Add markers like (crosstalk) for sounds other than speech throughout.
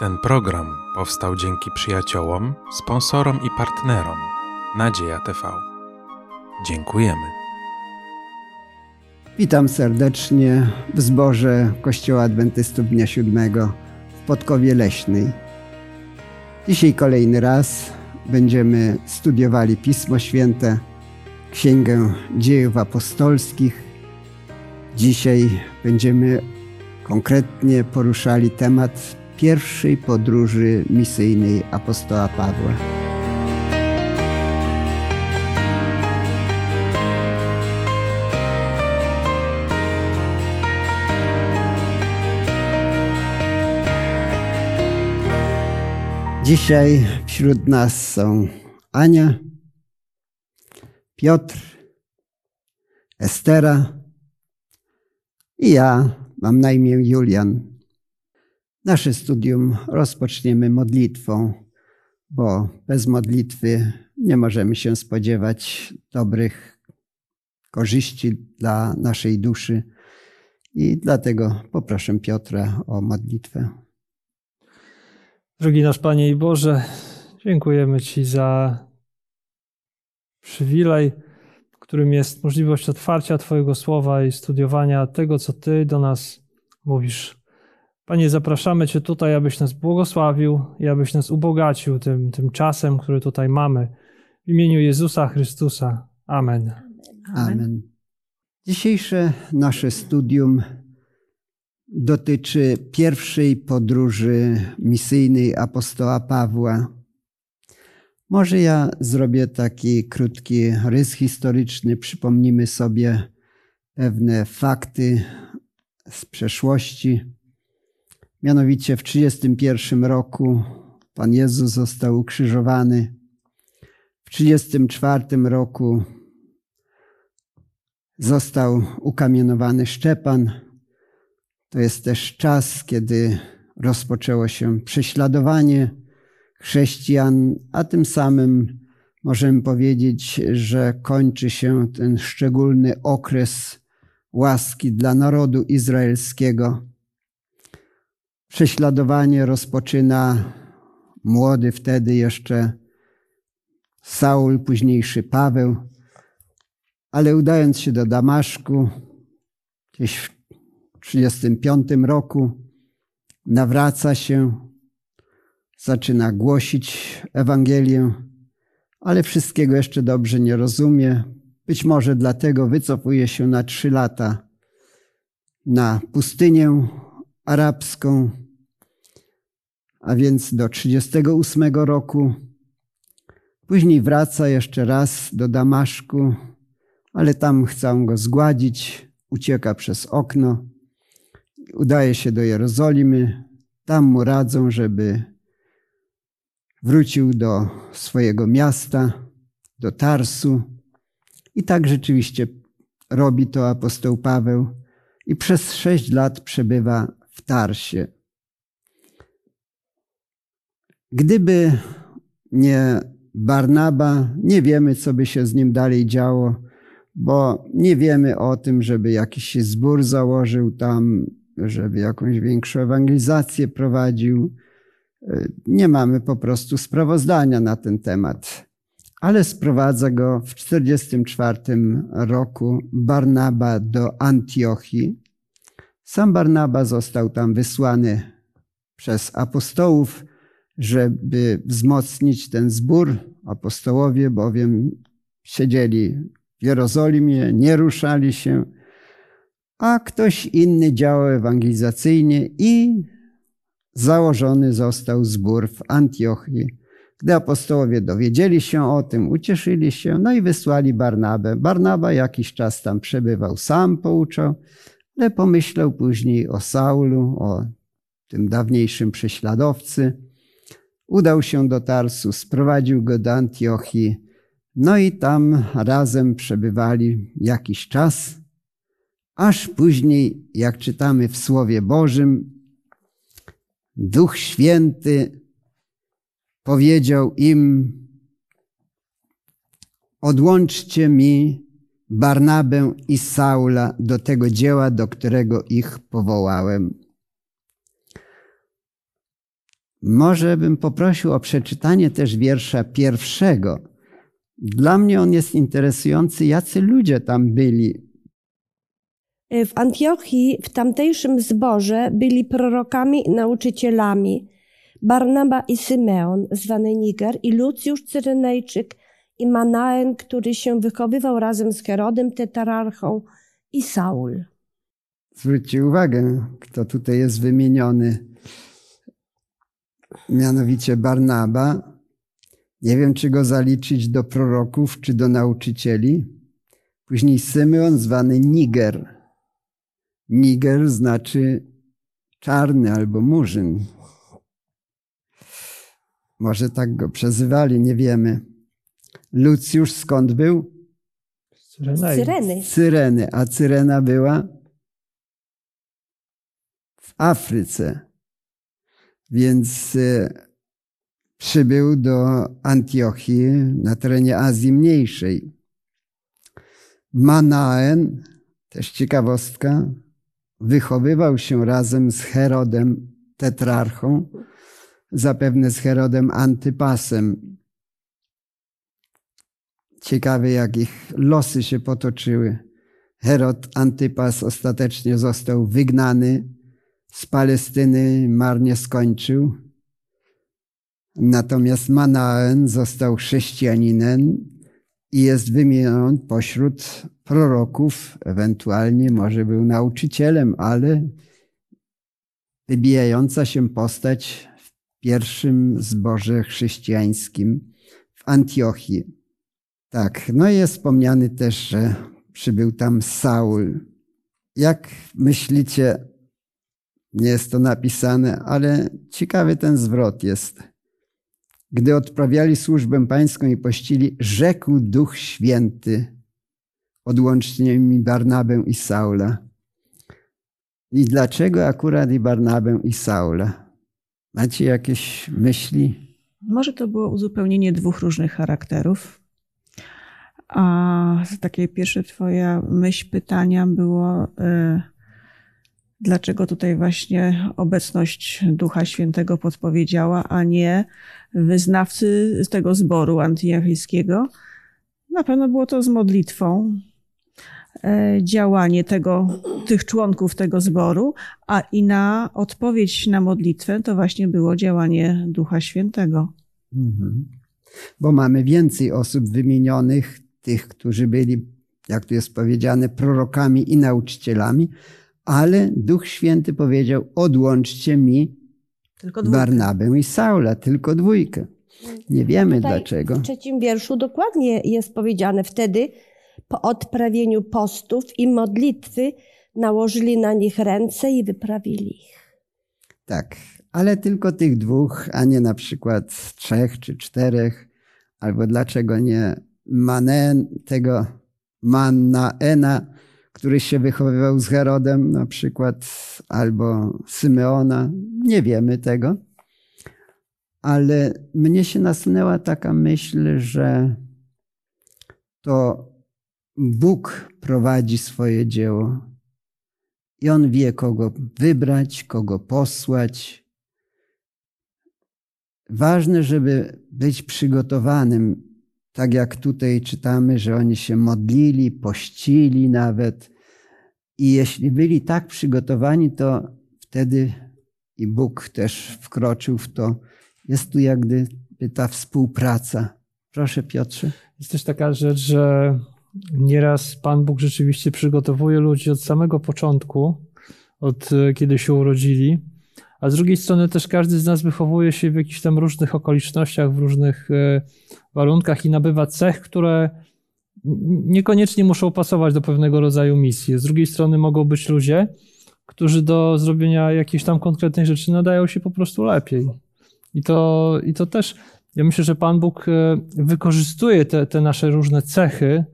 Ten program powstał dzięki przyjaciołom, sponsorom i partnerom Nadzieja TV. Dziękujemy. Witam serdecznie w zborze Kościoła Adwentystów Dnia Siódmego w Podkowie Leśnej. Dzisiaj kolejny raz będziemy studiowali Pismo Święte, Księgę Dziejów Apostolskich. Dzisiaj będziemy konkretnie poruszali temat pierwszej podróży misyjnej apostoła Pawła. Dzisiaj wśród nas są Ania, Piotr, Estera i ja, mam na imię Julian. Nasze studium rozpoczniemy modlitwą, bo bez modlitwy nie możemy się spodziewać dobrych korzyści dla naszej duszy. I dlatego poproszę Piotra o modlitwę. Drogi nasz Panie i Boże, dziękujemy Ci za przywilej, którym jest możliwość otwarcia Twojego słowa i studiowania tego, co Ty do nas mówisz. Panie, zapraszamy Cię tutaj, abyś nas błogosławił i abyś nas ubogacił tym, tym czasem, który tutaj mamy. W imieniu Jezusa Chrystusa. Amen. Amen. Dzisiejsze nasze studium dotyczy pierwszej podróży misyjnej apostoła Pawła. Może ja zrobię taki krótki rys historyczny, przypomnimy sobie pewne fakty z przeszłości. Mianowicie w 1931 roku Pan Jezus został ukrzyżowany. W 1934 roku został ukamienowany Szczepan. To jest też czas, kiedy rozpoczęło się prześladowanie chrześcijan, a tym samym możemy powiedzieć, że kończy się ten szczególny okres łaski dla narodu izraelskiego. Prześladowanie rozpoczyna młody wtedy jeszcze Saul, późniejszy Paweł, ale udając się do Damaszku, gdzieś w 1935 roku, nawraca się, zaczyna głosić Ewangelię, ale wszystkiego jeszcze dobrze nie rozumie. Być może dlatego wycofuje się na trzy lata na pustynię arabską, a więc do 38 roku. Później wraca jeszcze raz do Damaszku, ale tam chcą go zgładzić, ucieka przez okno, udaje się do Jerozolimy, tam mu radzą, żeby wrócił do swojego miasta, do Tarsu. I tak rzeczywiście robi to apostoł Paweł. I przez sześć lat przebywa w Tarsie. Gdyby nie Barnaba, nie wiemy, co by się z nim dalej działo, bo nie wiemy o tym, żeby jakiś zbór założył tam, żeby jakąś większą ewangelizację prowadził. Nie mamy po prostu sprawozdania na ten temat. Ale sprowadza go w 44 roku Barnaba do Antiochii. Sam Barnaba został tam wysłany przez apostołów, żeby wzmocnić ten zbór. Apostołowie bowiem siedzieli w Jerozolimie, nie ruszali się, a ktoś inny działał ewangelizacyjnie i założony został zbór w Antiochii. Gdy apostołowie dowiedzieli się o tym, ucieszyli się, no i wysłali Barnabę. Barnaba jakiś czas tam przebywał, sam pouczał, ale pomyślał później o Saulu, o tym dawniejszym prześladowcy. Udał się do Tarsu, sprowadził go do Antiochii, no i tam razem przebywali jakiś czas, aż później, jak czytamy w Słowie Bożym, Duch Święty powiedział im: Odłączcie mi Barnabę i Saula do tego dzieła, do którego ich powołałem. Może bym poprosił o przeczytanie też wiersza pierwszego. Dla mnie on jest interesujący, jacy ludzie tam byli. W Antiochii, w tamtejszym zborze, byli prorokami i nauczycielami Barnaba i Symeon, zwany Niger, i Lucjusz Cyrenejczyk, i Manaen, który się wychowywał razem z Herodem Tetrarchą, i Saul. Zwróćcie uwagę, kto tutaj jest wymieniony. Mianowicie Barnaba. Nie wiem, czy go zaliczyć do proroków, czy do nauczycieli. Później Symeon, zwany Niger. Niger znaczy czarny albo murzyn. Może tak go przezywali, nie wiemy. Lucjusz skąd był? Cyrenei. Syreny. Z Cyreny, a Cyrena była w Afryce. Więc e, przybył do Antiochii na terenie Azji Mniejszej. Manaen, też ciekawostka, wychowywał się razem z Herodem Tetrarchą, zapewne z Herodem Antypasem. Ciekawe, jak ich losy się potoczyły. Herod Antypas ostatecznie został wygnany z Palestyny, marnie skończył. Natomiast Manaen został chrześcijaninem i jest wymieniony pośród proroków, ewentualnie może był nauczycielem, ale wybijająca się postać w pierwszym zborze chrześcijańskim w Antiochii. Tak, no i jest wspomniany też, że przybył tam Saul. Jak myślicie, nie jest to napisane, ale ciekawy ten zwrot jest. Gdy odprawiali służbę pańską i pościli, rzekł Duch Święty, odłącznie mi Barnabę i Saula. I dlaczego akurat i Barnabę i Saula? Macie jakieś myśli? Może to było uzupełnienie dwóch różnych charakterów. A takie pierwsze twoja myśl pytania było, y, dlaczego tutaj właśnie obecność Ducha Świętego podpowiedziała, a nie wyznawcy tego zboru antiochijskiego. Na pewno było to z modlitwą, e, działanie tego, tych członków tego zboru, a i na odpowiedź na modlitwę to właśnie było działanie Ducha Świętego. Mhm. Bo mamy więcej osób wymienionych, tych, którzy byli, jak tu jest powiedziane, prorokami i nauczycielami, ale Duch Święty powiedział: Odłączcie mi. Barnabę i Saula, tylko dwójkę. Nie wiemy Tutaj dlaczego. W trzecim wierszu dokładnie jest powiedziane wtedy, po odprawieniu postów i modlitwy nałożyli na nich ręce i wyprawili ich. Tak, ale tylko tych dwóch, a nie na przykład trzech czy czterech, albo dlaczego nie Manen, tego Mannaena, który się wychowywał z Herodem na przykład, albo Symeona. Nie wiemy tego. Ale mnie się nasunęła taka myśl, że to Bóg prowadzi swoje dzieło i On wie, kogo wybrać, kogo posłać. Ważne, żeby być przygotowanym, tak jak tutaj czytamy, że oni się modlili, pościli nawet. I jeśli byli tak przygotowani, to wtedy i Bóg też wkroczył w to. Jest tu jak gdyby ta współpraca. Proszę Piotrze. Jest też taka rzecz, że nieraz Pan Bóg rzeczywiście przygotowuje ludzi od samego początku, od e, kiedy się urodzili, a z drugiej strony też każdy z nas wychowuje się w jakichś tam różnych okolicznościach, w różnych e, warunkach i nabywa cech, które niekoniecznie muszą pasować do pewnego rodzaju misji. Z drugiej strony mogą być ludzie, którzy do zrobienia jakiejś tam konkretnej rzeczy nadają się po prostu lepiej. I to, i to też, ja myślę, że Pan Bóg e, wykorzystuje te, te nasze różne cechy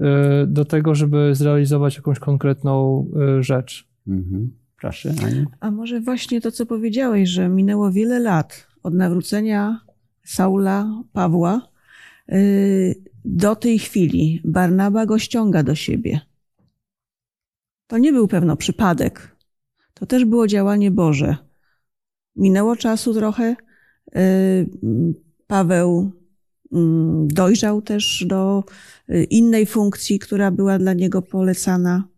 e, do tego, żeby zrealizować jakąś konkretną e, rzecz. Mhm. Proszę, Aniu. A może właśnie to, co powiedziałeś, że minęło wiele lat od nawrócenia Saula, Pawła, do tej chwili Barnaba go ściąga do siebie. To nie był pewno przypadek. To też było działanie Boże. Minęło czasu trochę, Paweł mm, dojrzał też do innej funkcji, która była dla niego polecana.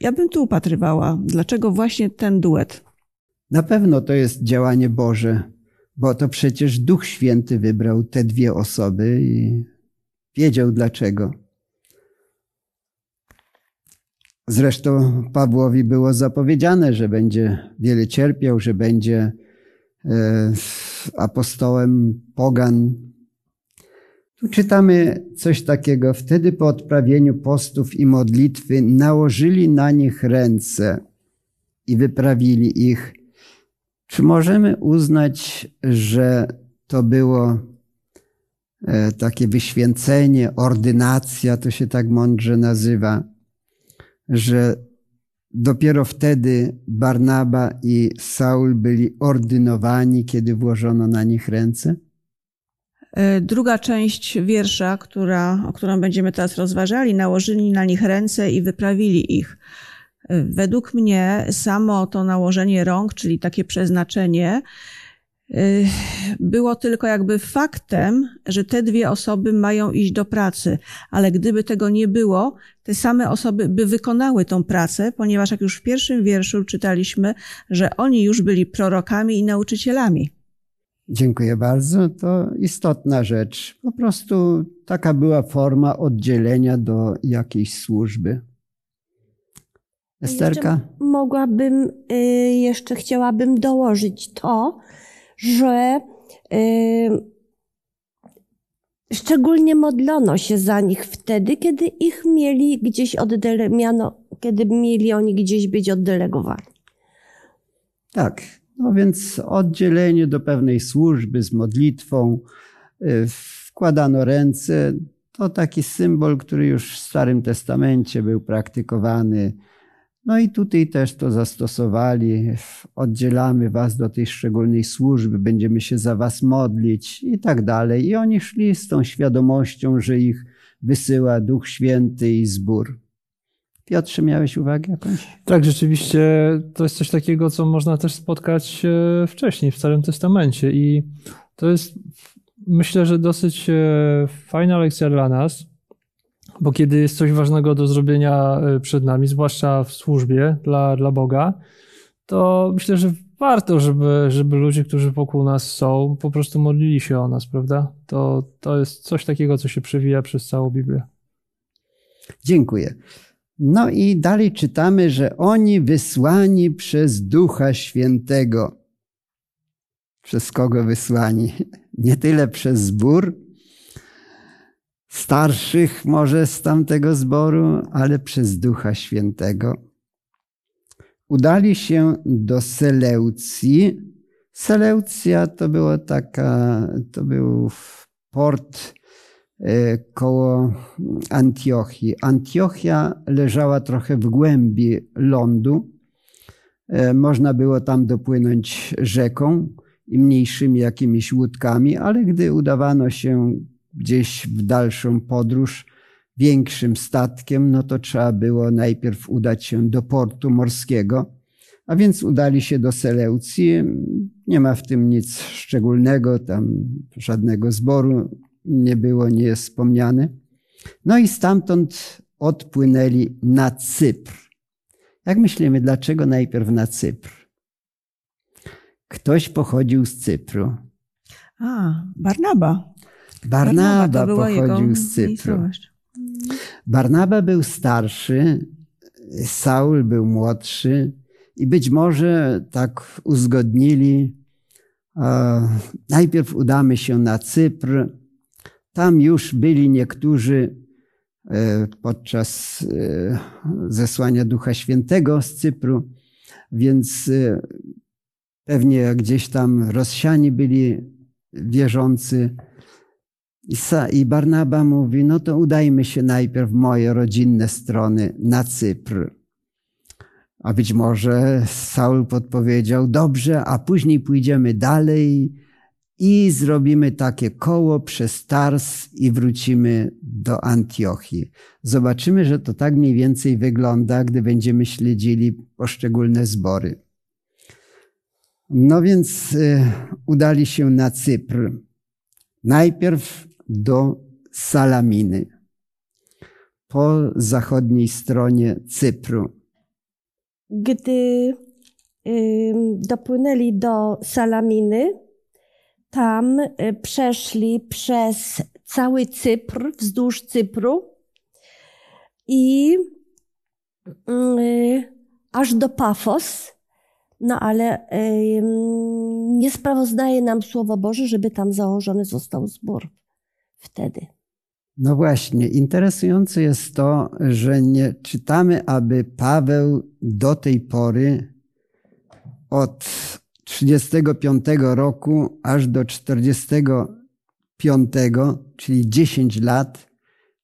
Ja bym tu upatrywała, dlaczego właśnie ten duet. Na pewno to jest działanie Boże, bo to przecież Duch Święty wybrał te dwie osoby i wiedział dlaczego. Zresztą Pawłowi było zapowiedziane, że będzie wiele cierpiał, że będzie e, apostołem pogan. Tu czytamy coś takiego. Wtedy po odprawieniu postów i modlitwy nałożyli na nich ręce i wyprawili ich. Czy możemy uznać, że to było e, takie wyświęcenie, ordynacja, to się tak mądrze nazywa? że dopiero wtedy Barnaba i Saul byli ordynowani, kiedy włożono na nich ręce? E, druga część wiersza, która, o którą będziemy teraz rozważali, nałożyli na nich ręce i wyprawili ich. Według mnie samo to nałożenie rąk, czyli takie przeznaczenie, Y, było tylko jakby faktem, że te dwie osoby mają iść do pracy, ale gdyby tego nie było, te same osoby by wykonały tą pracę, ponieważ jak już w pierwszym wierszu czytaliśmy, że oni już byli prorokami i nauczycielami. Dziękuję bardzo. To istotna rzecz. Po prostu taka była forma oddzielenia do jakiejś służby. Esterka? Mogłabym, y, jeszcze chciałabym dołożyć to, że yy, szczególnie modlono się za nich wtedy, kiedy ich mieli gdzieś oddele, miano, kiedy mieli oni gdzieś być oddelegowani. Tak, no więc oddzielenie do pewnej służby z modlitwą, yy, wkładano ręce, to taki symbol, który już w Starym Testamencie był praktykowany no i tutaj też to zastosowali. Oddzielamy was do tej szczególnej służby, będziemy się za was modlić i tak dalej. I oni szli z tą świadomością, że ich wysyła Duch Święty i zbór. Piotrze, miałeś uwagę jakąś? Tak, rzeczywiście to jest coś takiego, co można też spotkać e, wcześniej w Starym Testamencie i to jest myślę, że dosyć e, fajna lekcja dla nas, bo kiedy jest coś ważnego do zrobienia e, przed nami, zwłaszcza w służbie dla, dla Boga, to myślę, że warto, żeby, żeby ludzie, którzy wokół nas są, po prostu modlili się o nas, prawda? To, to jest coś takiego, co się przewija przez całą Biblię. Dziękuję. No i dalej czytamy, że oni wysłani przez Ducha Świętego. Przez kogo wysłani? (laughs) Nie tyle przez zbór, starszych może z tamtego zboru, ale przez Ducha Świętego. Udali się do Seleucji. Seleucja to była taka, to był port e, koło Antiochii. Antiochia leżała trochę w głębi lądu. E, można było tam dopłynąć rzeką i mniejszymi jakimiś łódkami, ale gdy udawano się gdzieś w dalszą podróż większym statkiem, no to trzeba było najpierw udać się do portu morskiego, a więc udali się do Seleucji. Nie ma w tym nic szczególnego, tam żadnego zboru nie było, nie jest wspomniane. No i stamtąd odpłynęli na Cypr. Jak myślimy, dlaczego najpierw na Cypr? Ktoś pochodził z Cypru. A, Barnaba. Barnaba, pochodził z Cypru. Barnaba był starszy, Saul był młodszy i być może tak uzgodnili, najpierw udamy się na Cypr. Tam już byli niektórzy e, podczas e, zesłania Ducha Świętego z Cypru, więc e, pewnie gdzieś tam rozsiani byli wierzący i Barnaba mówi, no to udajmy się najpierw w moje rodzinne strony na Cypr. A być może Saul podpowiedział, dobrze, a później pójdziemy dalej i zrobimy takie koło przez Tars i wrócimy do Antiochii. Zobaczymy, że to tak mniej więcej wygląda, gdy będziemy śledzili poszczególne zbory. No więc y, udali się na Cypr. Najpierw do Salaminy, po zachodniej stronie Cypru. Gdy dopłynęli do Salaminy, tam y, przeszli przez cały Cypr, wzdłuż Cypru i y, aż do Pafos. No ale nie sprawozdaje nam Słowo Boże, żeby tam założony został zbór wtedy. No właśnie, interesujące jest to, że nie czytamy, aby Paweł do tej pory od 35 roku aż do 45, czyli 10 lat,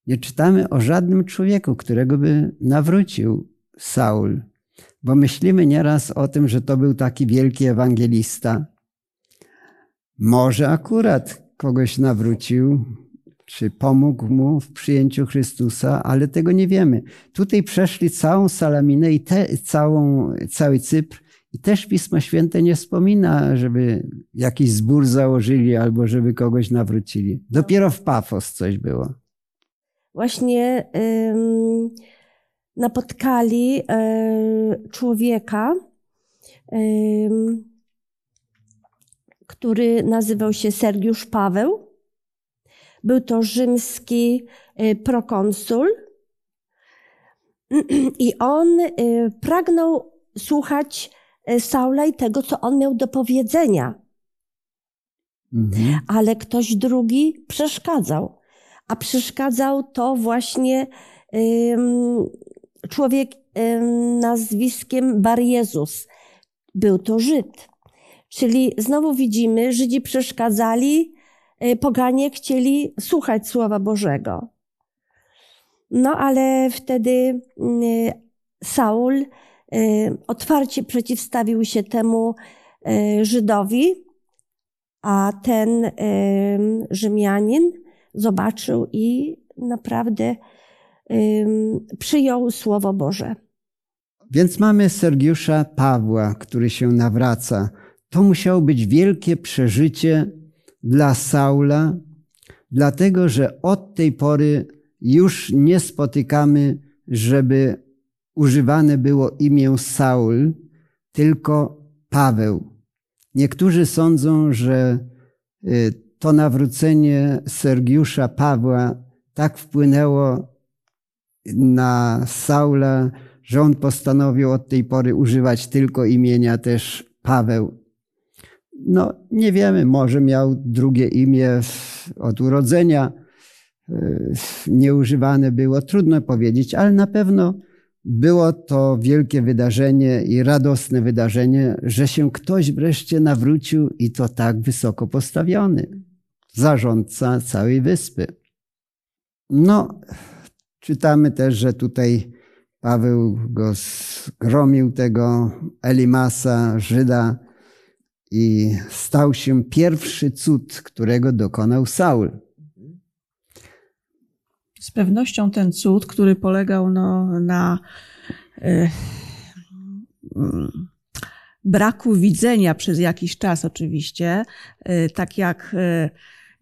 nie czytamy o żadnym człowieku, którego by nawrócił Saul. Bo myślimy nieraz o tym, że to był taki wielki ewangelista. Może akurat kogoś nawrócił, czy pomógł mu w przyjęciu Chrystusa, ale tego nie wiemy. Tutaj przeszli całą Salaminę i te, całą, cały Cypr i też Pismo Święte nie wspomina, żeby jakiś zbór założyli albo żeby kogoś nawrócili. Dopiero w Pafos coś było. Właśnie ym, napotkali y, człowieka, ym, który nazywał się Sergiusz Paweł. Był to rzymski y, prokonsul (clears throat) i on y, pragnął słuchać y, Saula i tego, co on miał do powiedzenia, Mhm. ale ktoś drugi przeszkadzał. A przeszkadzał to właśnie ym, człowiek ym, nazwiskiem Bar Jezus. Był to Żyd. Czyli znowu widzimy, Żydzi przeszkadzali, poganie chcieli słuchać Słowa Bożego. No ale wtedy y, Saul y, otwarcie przeciwstawił się temu y, Żydowi, a ten y, Rzymianin zobaczył i naprawdę przyjął Słowo Boże. Więc mamy Sergiusza Pawła, który się nawraca. To musiało być wielkie przeżycie dla Saula, dlatego że od tej pory już nie spotykamy, żeby używane było imię Saul, tylko Paweł. Niektórzy sądzą, że y, to nawrócenie Sergiusza Pawła tak wpłynęło na Saula, że on postanowił od tej pory używać tylko imienia też Paweł. No, nie wiemy, może miał drugie imię od urodzenia, y, nieużywane było, trudno powiedzieć, ale na pewno było to wielkie wydarzenie i radosne wydarzenie, że się ktoś wreszcie nawrócił i to tak wysoko postawiony, zarządca całej wyspy. No, czytamy też, że tutaj Paweł go zgromił, tego Elimasa, Żyda, i stał się pierwszy cud, którego dokonał Saul. Z pewnością ten cud, który polegał no, na mm, braku widzenia przez jakiś czas, oczywiście, e, tak jak e,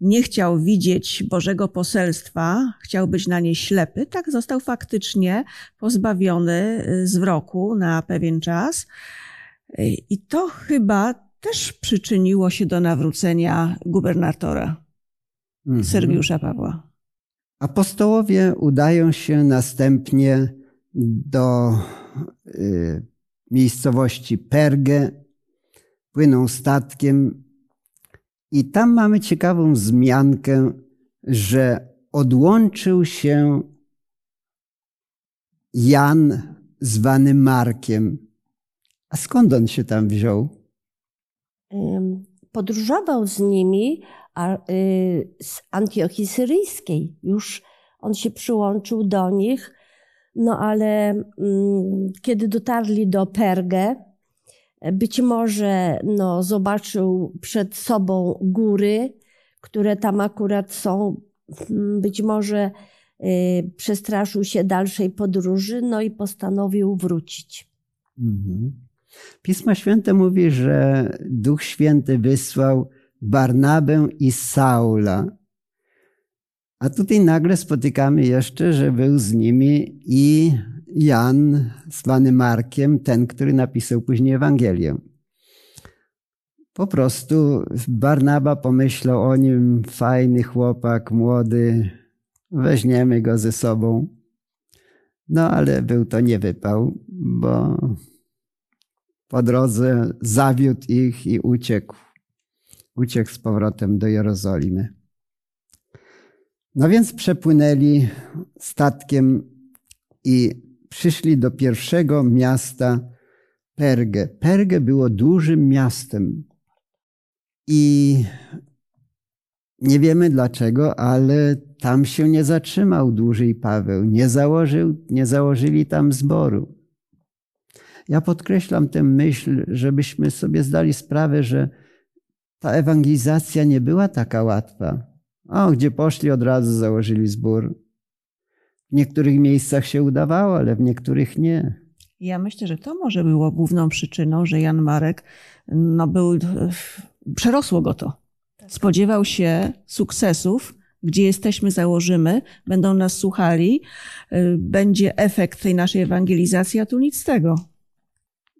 nie chciał widzieć Bożego poselstwa, chciał być na nie ślepy, tak został faktycznie pozbawiony wzroku na pewien czas. I to chyba też przyczyniło się do nawrócenia gubernatora Mhm. Sergiusza Pawła. Apostołowie udają się następnie do y, miejscowości Pergę, płyną statkiem i tam mamy ciekawą wzmiankę, że odłączył się Jan zwany Markiem. A skąd on się tam wziął? Podróżował z nimi y, z Antiochii Syryjskiej. Już on się przyłączył do nich, no ale mm, kiedy dotarli do Pergę, być może no, zobaczył przed sobą góry, które tam akurat są. Być może y, przestraszył się dalszej podróży, no i postanowił wrócić. Mhm. Pismo Święte mówi, że Duch Święty wysłał Barnabę i Saula. A tutaj nagle spotykamy jeszcze, że był z nimi i Jan, zwany Markiem, ten, który napisał później Ewangelię. Po prostu Barnaba pomyślał o nim, fajny chłopak, młody, weźmiemy go ze sobą. No ale był to niewypał, bo po drodze zawiódł ich i uciekł. Uciekł z powrotem do Jerozolimy. No więc przepłynęli statkiem i przyszli do pierwszego miasta Pergę. Pergę było dużym miastem. I nie wiemy dlaczego, ale tam się nie zatrzymał dłużej Paweł. Nie, założył, nie założyli tam zboru. Ja podkreślam tę myśl, żebyśmy sobie zdali sprawę, że ta ewangelizacja nie była taka łatwa. O, gdzie poszli, od razu założyli zbór. W niektórych miejscach się udawało, ale w niektórych nie. Ja myślę, że to może było główną przyczyną, że Jan Marek no, był, przerosło go to. Spodziewał się sukcesów, gdzie jesteśmy, założymy, będą nas słuchali, y, będzie efekt tej naszej ewangelizacji, a tu nic z tego.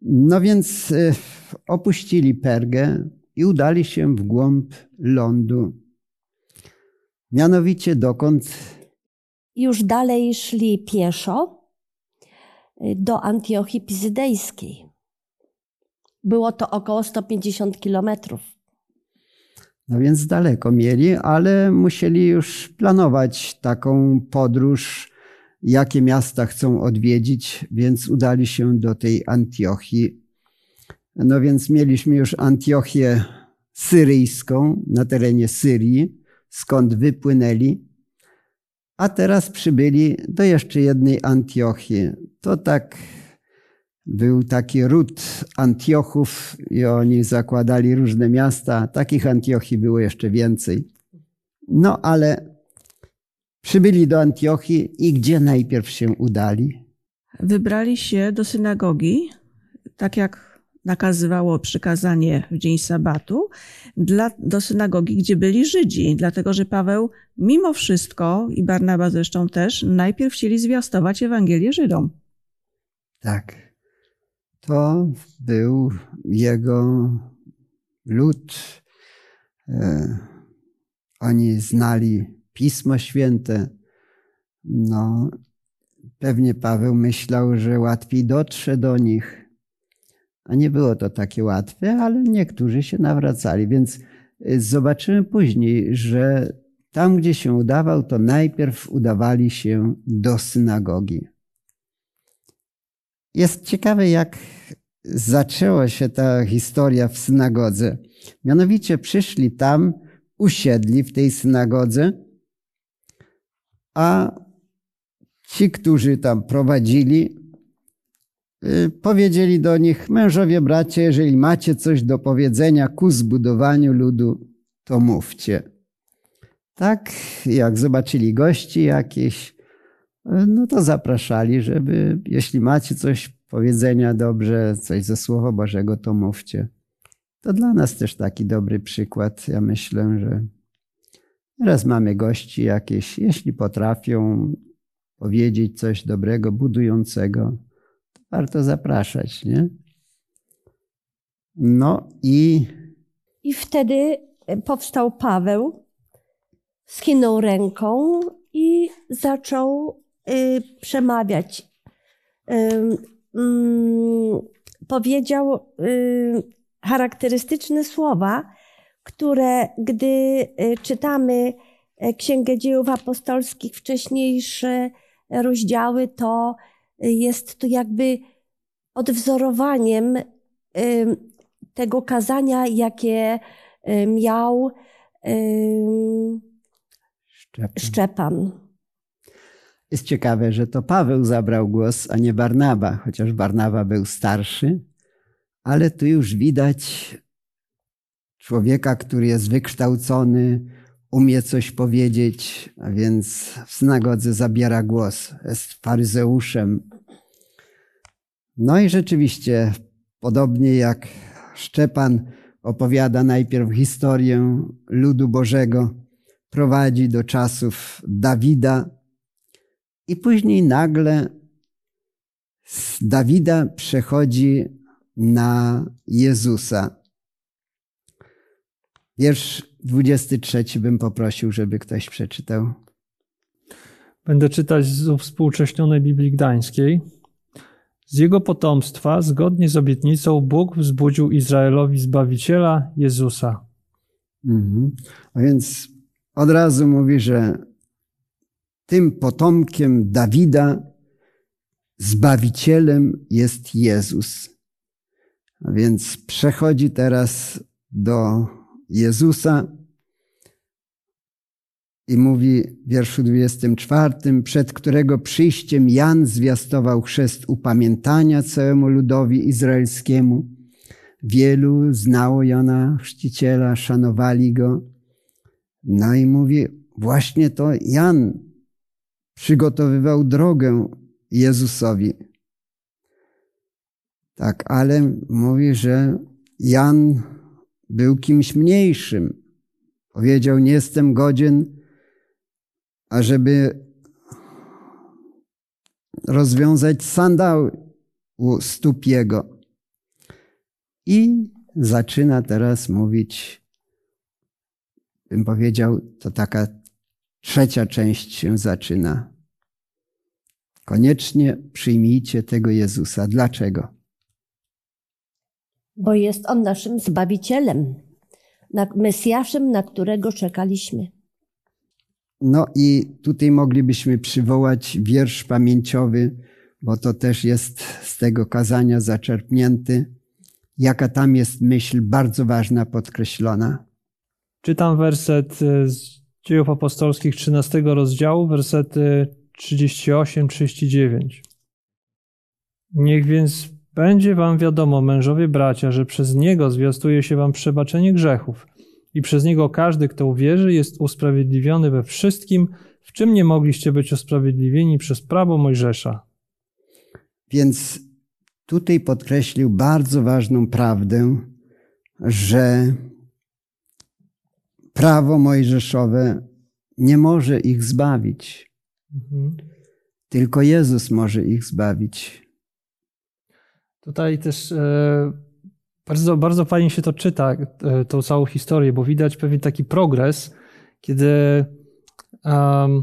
No więc y, opuścili Pergę i udali się w głąb lądu. Mianowicie dokąd? Już dalej szli pieszo y, do Antiochii Pizydejskiej. Było to około 150 kilometrów. No więc daleko mieli, ale musieli już planować taką podróż, jakie miasta chcą odwiedzić, więc udali się do tej Antiochii. No więc mieliśmy już Antiochię syryjską na terenie Syrii, skąd wypłynęli, a teraz przybyli do jeszcze jednej Antiochii. To tak był taki ród Antiochów i oni zakładali różne miasta. Takich Antiochii było jeszcze więcej. No ale przybyli do Antiochii i gdzie najpierw się udali? Wybrali się do synagogi, tak jak nakazywało przykazanie w dzień sabatu, dla, do synagogi, gdzie byli Żydzi, dlatego że Paweł mimo wszystko i Barnaba zresztą też najpierw chcieli zwiastować Ewangelię Żydom. Tak. To był jego lud. E, oni znali Pismo Święte. No, pewnie Paweł myślał, że łatwiej dotrze do nich a nie było to takie łatwe, ale niektórzy się nawracali. Więc y, zobaczymy później, że tam, gdzie się udawał, to najpierw udawali się do synagogi. Jest ciekawe, jak zaczęła się ta historia w synagodze. Mianowicie przyszli tam, usiedli w tej synagodze, a ci, którzy tam prowadzili, Y, powiedzieli do nich, mężowie, bracie, jeżeli macie coś do powiedzenia ku zbudowaniu ludu, to mówcie. Tak, jak zobaczyli gości jakieś, no to zapraszali, żeby, jeśli macie coś powiedzenia dobrze, coś ze Słowa Bożego, to mówcie. To dla nas też taki dobry przykład. Ja myślę, że teraz mamy gości jakieś, jeśli potrafią powiedzieć coś dobrego, budującego, warto zapraszać, nie? No i. I wtedy powstał Paweł, skinął ręką i zaczął y, przemawiać. Y, y, powiedział charakterystyczne słowa, które gdy y, czytamy y, Księgę Dziejów Apostolskich, wcześniejsze rozdziały, to jest to jakby odwzorowaniem tego kazania, jakie miał Szczepan. Szczepan. Jest ciekawe, że to Paweł zabrał głos, a nie Barnaba, chociaż Barnaba był starszy, ale tu już widać człowieka, który jest wykształcony, umie coś powiedzieć, a więc w synagodze zabiera głos, jest faryzeuszem. No i rzeczywiście, podobnie jak Szczepan opowiada najpierw historię ludu Bożego, prowadzi do czasów Dawida i później nagle z Dawida przechodzi na Jezusa. Wiersz 23 bym poprosił, żeby ktoś przeczytał. Będę czytać z współcześnionej Biblii Gdańskiej. Z jego potomstwa, zgodnie z obietnicą, Bóg wzbudził Izraelowi Zbawiciela Jezusa. Mhm. A więc od razu mówi, że tym potomkiem Dawida, Zbawicielem jest Jezus. A więc przechodzi teraz do Jezusa i mówi w wierszu 24, przed którego przyjściem Jan zwiastował chrzest upamiętania całemu ludowi izraelskiemu. Wielu znało Jana Chrzciciela, szanowali go. No i mówi, właśnie to Jan przygotowywał drogę Jezusowi. Tak, ale mówi, że Jan był kimś mniejszym. Powiedział, nie jestem godzien, ażeby rozwiązać sandał u stóp jego. I zaczyna teraz mówić, bym powiedział, to taka trzecia część się zaczyna. Koniecznie przyjmijcie tego Jezusa. Dlaczego? Bo jest On naszym Zbawicielem, Mesjaszem, na którego czekaliśmy. No i tutaj moglibyśmy przywołać wiersz pamięciowy, bo to też jest z tego kazania zaczerpnięty. Jaka tam jest myśl bardzo ważna, podkreślona. Czytam werset z Dziejów Apostolskich 13 rozdziału, wersety 38-39. Niech więc będzie wam wiadomo, mężowie bracia, że przez niego zwiastuje się wam przebaczenie grzechów i przez niego każdy, kto uwierzy, jest usprawiedliwiony we wszystkim, w czym nie mogliście być usprawiedliwieni przez prawo Mojżesza. Więc tutaj podkreślił bardzo ważną prawdę, że prawo mojżeszowe nie może ich zbawić. Mhm. Tylko Jezus może ich zbawić. Tutaj też e, bardzo, bardzo fajnie się to czyta, e, tą całą historię, bo widać pewien taki progres, kiedy, um,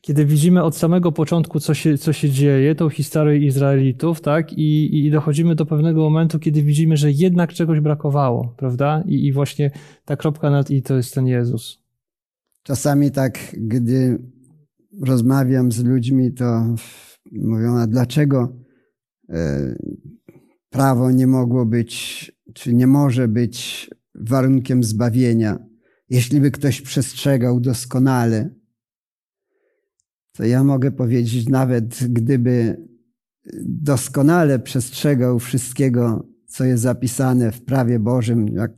kiedy widzimy od samego początku, co się, co się dzieje, tą historię Izraelitów, tak? I, I dochodzimy do pewnego momentu, kiedy widzimy, że jednak czegoś brakowało, prawda? I, i właśnie ta kropka nad i to jest ten Jezus. Czasami tak, gdy rozmawiam z ludźmi, to mówią, a dlaczego prawo nie mogło być, czy nie może być warunkiem zbawienia? Jeśli by ktoś przestrzegał doskonale, to ja mogę powiedzieć, nawet gdyby doskonale przestrzegał wszystkiego, co jest zapisane w prawie Bożym, jak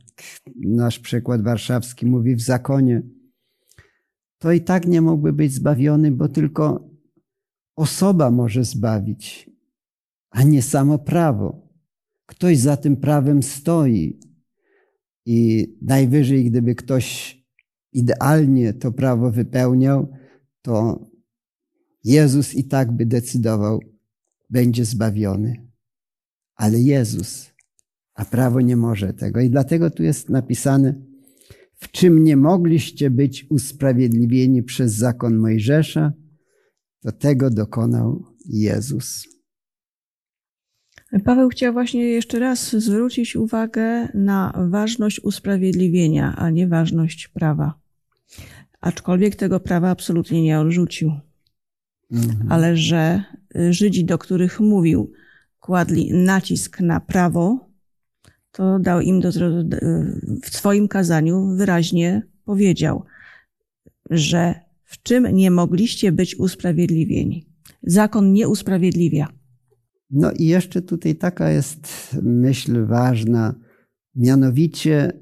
nasz przykład warszawski mówi w zakonie, to i tak nie mógłby być zbawiony, bo tylko osoba może zbawić, a nie samo prawo. Ktoś za tym prawem stoi. I najwyżej, gdyby ktoś idealnie to prawo wypełniał, to Jezus i tak by decydował, będzie zbawiony. Ale Jezus, a prawo nie może tego. I dlatego tu jest napisane, w czym nie mogliście być usprawiedliwieni przez zakon Mojżesza, to tego dokonał Jezus. Paweł chciał właśnie jeszcze raz zwrócić uwagę na ważność usprawiedliwienia, a nie ważność prawa. Aczkolwiek tego prawa absolutnie nie odrzucił. Mhm. Ale że Żydzi, do których mówił, kładli nacisk na prawo, to dał im do, w swoim kazaniu wyraźnie powiedział, że w czym nie mogliście być usprawiedliwieni. Zakon nie usprawiedliwia. No i jeszcze tutaj taka jest myśl ważna, mianowicie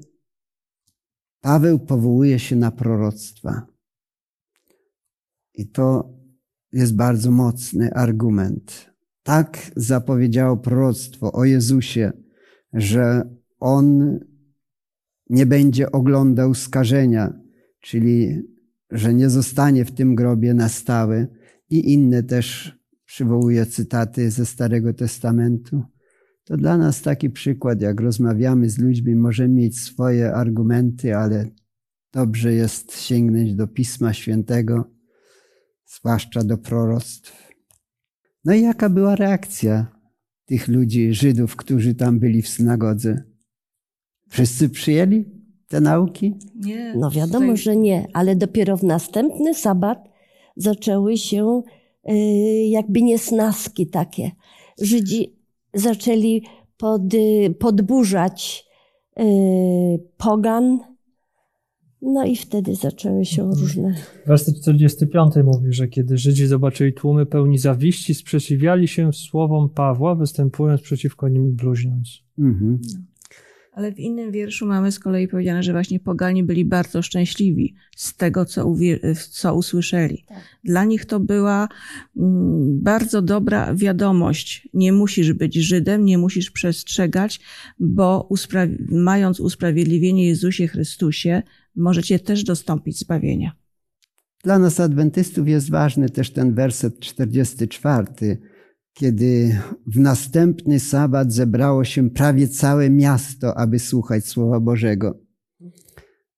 Paweł powołuje się na proroctwa. I to jest bardzo mocny argument. Tak zapowiedziało proroctwo o Jezusie, że On nie będzie oglądał skażenia, czyli że nie zostanie w tym grobie na stałe i inne też przywołuje cytaty ze Starego Testamentu. To dla nas taki przykład, jak rozmawiamy z ludźmi, możemy mieć swoje argumenty, ale dobrze jest sięgnąć do Pisma Świętego, zwłaszcza do proroctw. No i jaka była reakcja tych ludzi, Żydów, którzy tam byli w synagodze? Wszyscy przyjęli te nauki? Nie. No wiadomo, że nie, ale dopiero w następny sabat zaczęły się jakby niesnaski takie. Żydzi zaczęli pod, y, podburzać y, pogan, no i wtedy zaczęły się Mhm. różne... Werset 45 mówi, że kiedy Żydzi zobaczyli tłumy pełni zawiści, sprzeciwiali się słowom Pawła, występując przeciwko nim i bluźniąc. Mhm. Ale w innym wierszu mamy z kolei powiedziane, że właśnie pogani byli bardzo szczęśliwi z tego, co, uwie- co usłyszeli. Dla nich to była mm, bardzo dobra wiadomość. Nie musisz być Żydem, nie musisz przestrzegać, bo uspra- mając usprawiedliwienie Jezusie Chrystusie, możecie też dostąpić zbawienia. Dla nas, adwentystów, jest ważny też ten werset 44, kiedy w następny sabat zebrało się prawie całe miasto, aby słuchać Słowa Bożego.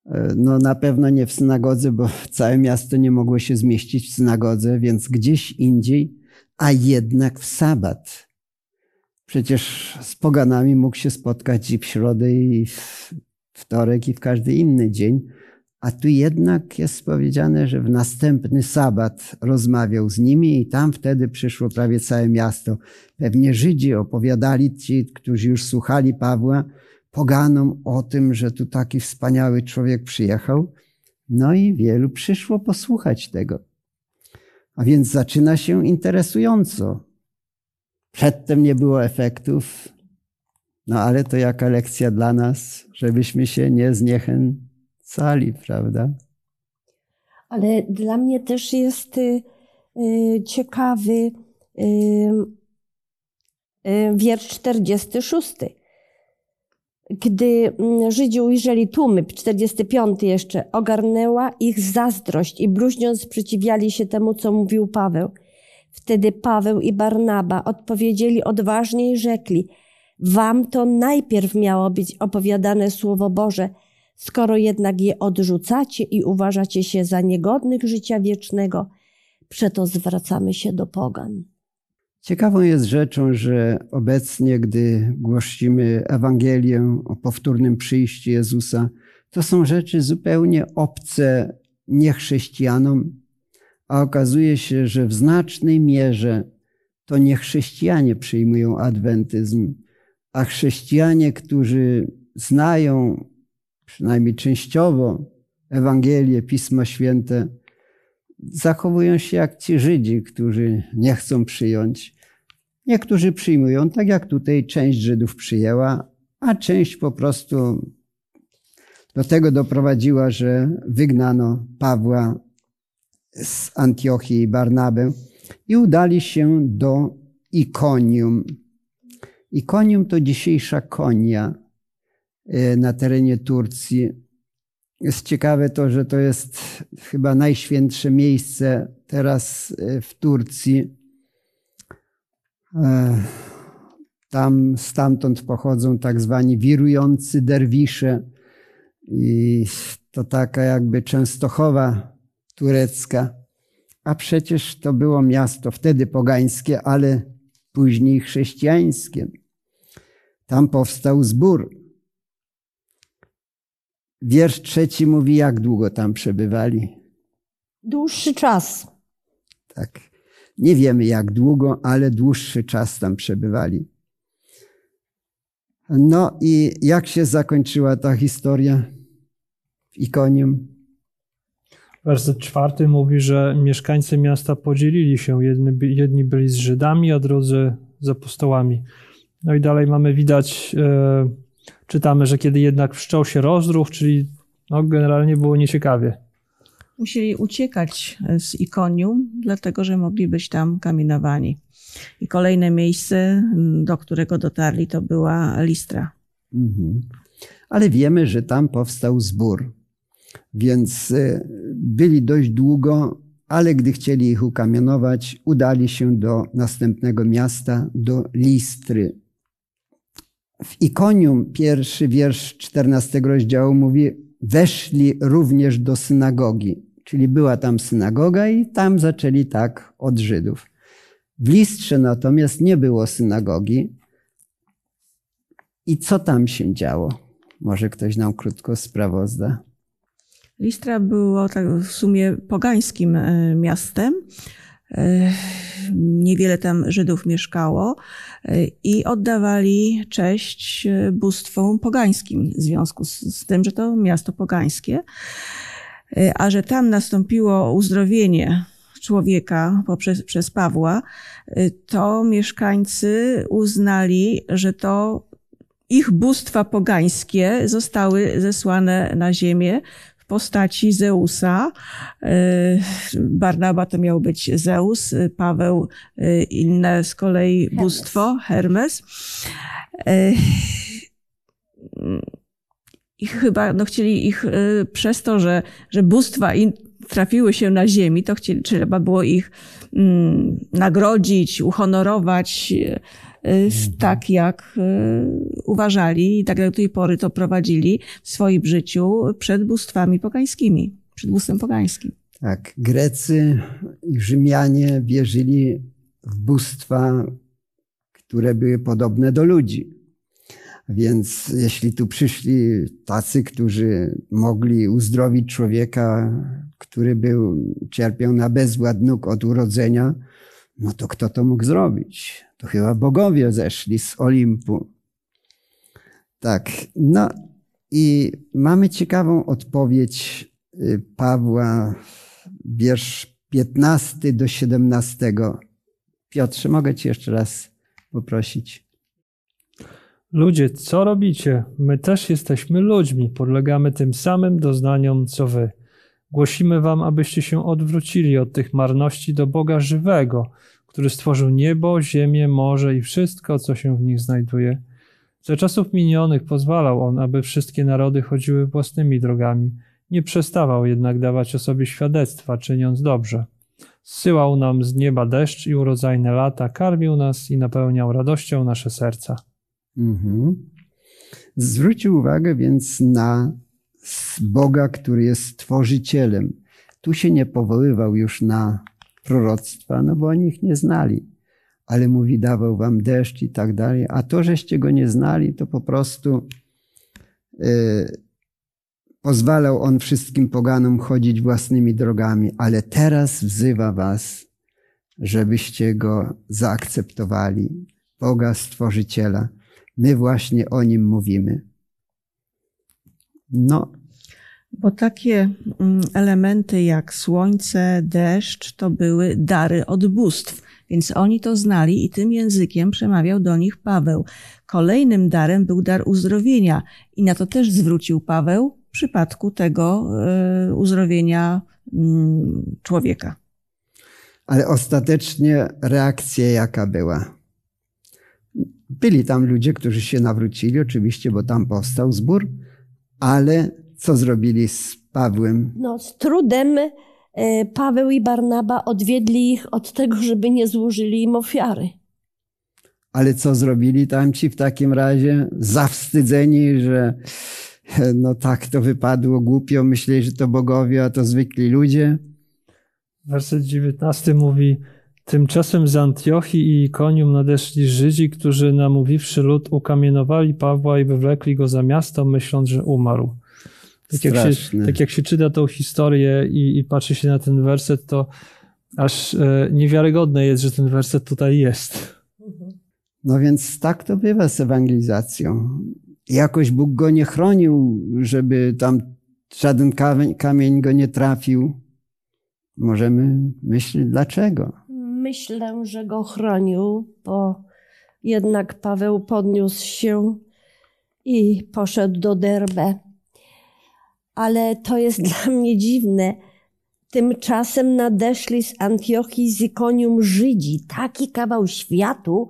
E, No na pewno nie w synagodze, bo (laughs) całe miasto nie mogło się zmieścić w synagodze, więc gdzieś indziej, a jednak w sabat. Przecież z poganami mógł się spotkać i w środę, i w wtorek, i w każdy inny dzień. A tu jednak jest powiedziane, że w następny sabat rozmawiał z nimi i tam wtedy przyszło prawie całe miasto. Pewnie Żydzi opowiadali, ci, którzy już słuchali Pawła, poganom o tym, że tu taki wspaniały człowiek przyjechał. No i wielu przyszło posłuchać tego. A więc zaczyna się interesująco. Przedtem nie było efektów, no ale to jaka lekcja dla nas, żebyśmy się nie zniechęcali, prawda? Ale dla mnie też jest y, y, ciekawy y, wiersz 46. Gdy mm, Żydzi ujrzeli tłumy, 45 jeszcze, ogarnęła ich zazdrość i bluźniąc sprzeciwiali się temu, co mówił Paweł. Wtedy Paweł i Barnaba odpowiedzieli odważnie i rzekli: Wam to najpierw miało być opowiadane Słowo Boże, skoro jednak je odrzucacie i uważacie się za niegodnych życia wiecznego, przeto zwracamy się do pogan. Ciekawą jest rzeczą, że obecnie, gdy głosimy Ewangelię o powtórnym przyjściu Jezusa, to są rzeczy zupełnie obce niechrześcijanom, a okazuje się, że w znacznej mierze to niechrześcijanie przyjmują adwentyzm, a chrześcijanie, którzy znają przynajmniej częściowo Ewangelię, Pismo Święte, zachowują się jak ci Żydzi, którzy nie chcą przyjąć. Niektórzy przyjmują, tak jak tutaj część Żydów przyjęła, a część po prostu do tego doprowadziła, że wygnano Pawła z Antiochii i Barnabę i udali się do Ikonium. Ikonium to dzisiejsza Konia na terenie Turcji. Jest ciekawe to, że to jest chyba najświętsze miejsce teraz e, w Turcji. E, Tam stamtąd pochodzą tak zwani wirujący derwisze i to taka jakby Częstochowa turecka. A przecież to było miasto wtedy pogańskie, ale później chrześcijańskie. Tam powstał zbór. Wiersz trzeci mówi, jak długo tam przebywali. Dłuższy czas. Tak. Nie wiemy jak długo, ale dłuższy czas tam przebywali. No i jak się zakończyła ta historia w Ikonium? Werset czwarty mówi, że mieszkańcy miasta podzielili się. Jedni, jedni byli z Żydami, a drudzy z apostołami. No i dalej mamy widać, e, czytamy, że kiedy jednak wszczął się rozruch, czyli no, generalnie było nieciekawie. Musieli uciekać z Ikonium, dlatego że mogli być tam kamienowani. I kolejne miejsce, do którego dotarli, to była Listra. Mhm. ale wiemy, że tam powstał zbór. Więc e, byli dość długo, ale gdy chcieli ich ukamienować, udali się do następnego miasta, do Listry. W Ikonium pierwszy wiersz 14 rozdziału mówi, weszli również do synagogi. Czyli była tam synagoga i tam zaczęli tak od Żydów. W Listrze natomiast nie było synagogi. I co tam się działo? Może ktoś nam krótko sprawozda. Listra było tak w sumie pogańskim e, miastem. E, niewiele tam Żydów mieszkało e, i oddawali cześć bóstwom pogańskim w związku z, z tym, że to miasto pogańskie. A że tam nastąpiło uzdrowienie człowieka poprzez, przez Pawła, to mieszkańcy uznali, że to ich bóstwa pogańskie zostały zesłane na ziemię postaci Zeusa. E, Barnaba to miał być Zeus, Paweł e, inne z kolei Hermes. bóstwo, Hermes. E, I chyba no, chcieli ich przez to, że, że bóstwa trafiły się na ziemi, to chcieli, trzeba było ich mm, nagrodzić, uhonorować. Tak jak y, uważali i tak jak do tej pory to prowadzili w swoim życiu przed bóstwami pogańskimi, przed bóstwem pogańskim. Tak, Grecy i Rzymianie wierzyli w bóstwa, które były podobne do ludzi. Więc jeśli tu przyszli tacy, którzy mogli uzdrowić człowieka, który był, cierpiał na bezwład nóg od urodzenia, no to kto to mógł zrobić? To chyba bogowie zeszli z Olimpu. Tak, no i mamy ciekawą odpowiedź y, Pawła, wiersz 15 do 17. Piotrze, mogę Cię jeszcze raz poprosić. Ludzie, co robicie? My też jesteśmy ludźmi, podlegamy tym samym doznaniom, co wy. Głosimy wam, abyście się odwrócili od tych marności do Boga żywego, który stworzył niebo, ziemię, morze i wszystko, co się w nich znajduje. Za czasów minionych pozwalał on, aby wszystkie narody chodziły własnymi drogami. Nie przestawał jednak dawać o sobie świadectwa, czyniąc dobrze. Zsyłał nam z nieba deszcz i urodzajne lata, karmił nas i napełniał radością nasze serca. Mhm. Zwrócił uwagę więc na Boga, który jest stworzycielem. Tu się nie powoływał już na proroctwa, no bo oni ich nie znali. Ale mówi, dawał wam deszcz i tak dalej. A to, żeście go nie znali, to po prostu y, pozwalał on wszystkim poganom chodzić własnymi drogami, ale teraz wzywa was, żebyście go zaakceptowali, Boga Stworzyciela. My właśnie o nim mówimy. No, Bo takie mm, elementy jak słońce, deszcz to były dary od bóstw, więc oni to znali i tym językiem przemawiał do nich Paweł. Kolejnym darem był dar uzdrowienia i na to też zwrócił Paweł w przypadku tego y, uzdrowienia y, człowieka. ale ostatecznie reakcja jaka była? Byli tam ludzie, którzy się nawrócili, oczywiście, bo tam powstał zbór, ale co zrobili z Pawłem? No, z trudem e, Paweł i Barnaba odwiedli ich od tego, żeby nie złożyli im ofiary. Ale co zrobili tamci w takim razie? Zawstydzeni, że no tak to wypadło głupio, myśleli, że to bogowie, a to zwykli ludzie. Werset 19 mówi: Tymczasem z Antiochii i Ikonium nadeszli Żydzi, którzy namówiwszy lud ukamienowali Pawła i wywlekli go za miasto, myśląc, że umarł. Tak jak, się, tak jak się czyta tą historię i, i patrzy się na ten werset, to aż e, niewiarygodne jest, że ten werset tutaj jest. No więc tak to bywa z ewangelizacją. Jakoś Bóg go nie chronił, żeby tam żaden kamień, kamień go nie trafił. Możemy myśleć dlaczego. Myślę, że go chronił, bo jednak Paweł podniósł się i poszedł do Derbe. Ale to jest (laughs) dla mnie dziwne. Tymczasem nadeszli z Antiochii z Ikonium Żydzi, taki kawał światu,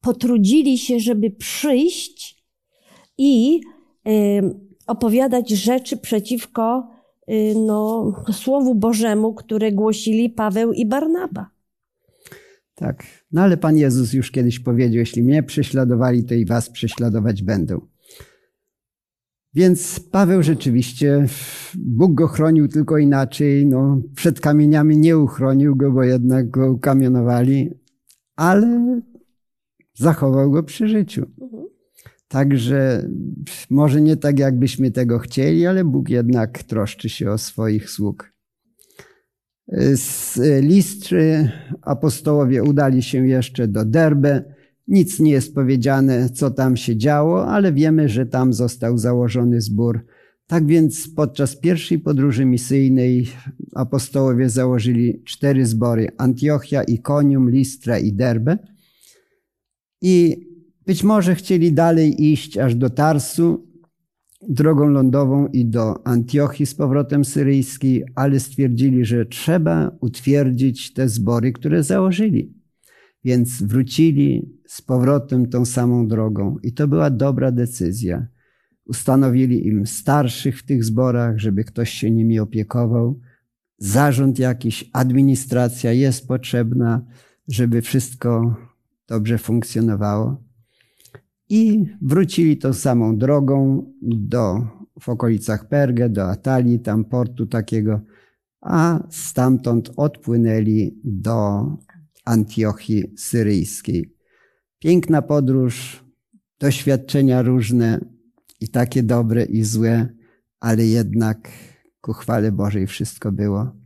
potrudzili się, żeby przyjść i opowiadać rzeczy przeciwko y, no, Słowu Bożemu, które głosili Paweł i Barnaba. Tak. No ale Pan Jezus już kiedyś powiedział, jeśli mnie prześladowali, to i was prześladować będą. Więc Paweł rzeczywiście, Bóg go chronił tylko inaczej. No, przed kamieniami nie uchronił go, bo jednak go ukamionowali, ale zachował go przy życiu. Także może nie tak, jakbyśmy tego chcieli, ale Bóg jednak troszczy się o swoich sług. Z Listry apostołowie udali się jeszcze do Derbe. Nic nie jest powiedziane, co tam się działo, ale wiemy, że tam został założony zbór. Tak więc podczas pierwszej podróży misyjnej apostołowie założyli cztery zbory: Antiochia, Ikonium, Listra i Derbe. I być może chcieli dalej iść aż do Tarsu, drogą lądową i do Antiochii z powrotem syryjskiej, ale stwierdzili, że trzeba utwierdzić te zbory, które założyli. Więc wrócili z powrotem tą samą drogą i to była dobra decyzja. Ustanowili im starszych w tych zborach, żeby ktoś się nimi opiekował. Zarząd jakiś, administracja jest potrzebna, żeby wszystko dobrze funkcjonowało i wrócili tą samą drogą do, w okolicach Pergę, do Atalii, tam portu takiego, a stamtąd odpłynęli do Antiochii Syryjskiej. Piękna podróż, doświadczenia różne i takie dobre i złe, ale jednak ku chwale Bożej wszystko było.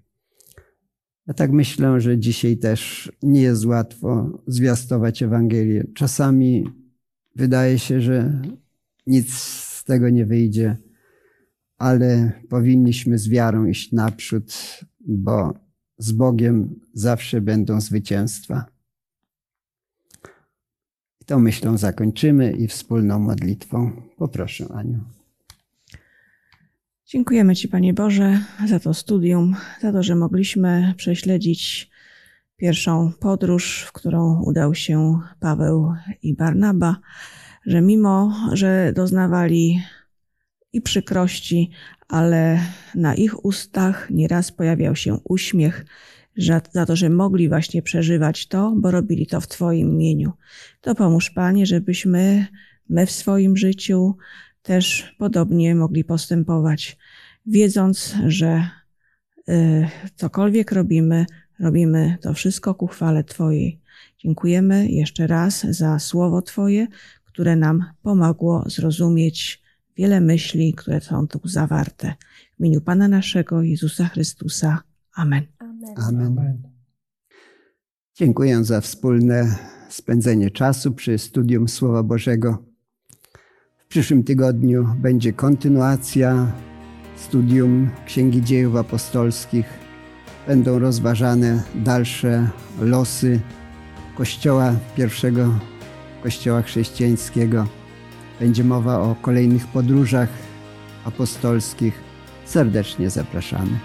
Ja tak myślę, że dzisiaj też nie jest łatwo zwiastować Ewangelię. Czasami Wydaje się, że nic z tego nie wyjdzie, ale powinniśmy z wiarą iść naprzód, bo z Bogiem zawsze będą zwycięstwa. I tą myślą zakończymy i wspólną modlitwą. Poproszę Aniu. Dziękujemy Ci, Panie Boże, za to studium, za to, że mogliśmy prześledzić pierwszą podróż, w którą udał się Paweł i Barnaba, że mimo, że doznawali i przykrości, ale na ich ustach nieraz pojawiał się uśmiech za to, że mogli właśnie przeżywać to, bo robili to w Twoim imieniu. To pomóż, Panie, żebyśmy my w swoim życiu też podobnie mogli postępować, wiedząc, że y, cokolwiek robimy, Robimy to wszystko ku chwale Twojej. Dziękujemy jeszcze raz za słowo Twoje, które nam pomogło zrozumieć wiele myśli, które są tu zawarte. W imieniu Pana naszego Jezusa Chrystusa. Amen. Amen. Amen. Dziękuję za wspólne spędzenie czasu przy studium Słowa Bożego. W przyszłym tygodniu będzie kontynuacja studium Księgi Dziejów Apostolskich będą rozważane dalsze losy Kościoła pierwszego, Kościoła chrześcijańskiego. Będzie mowa o kolejnych podróżach apostolskich. Serdecznie zapraszamy.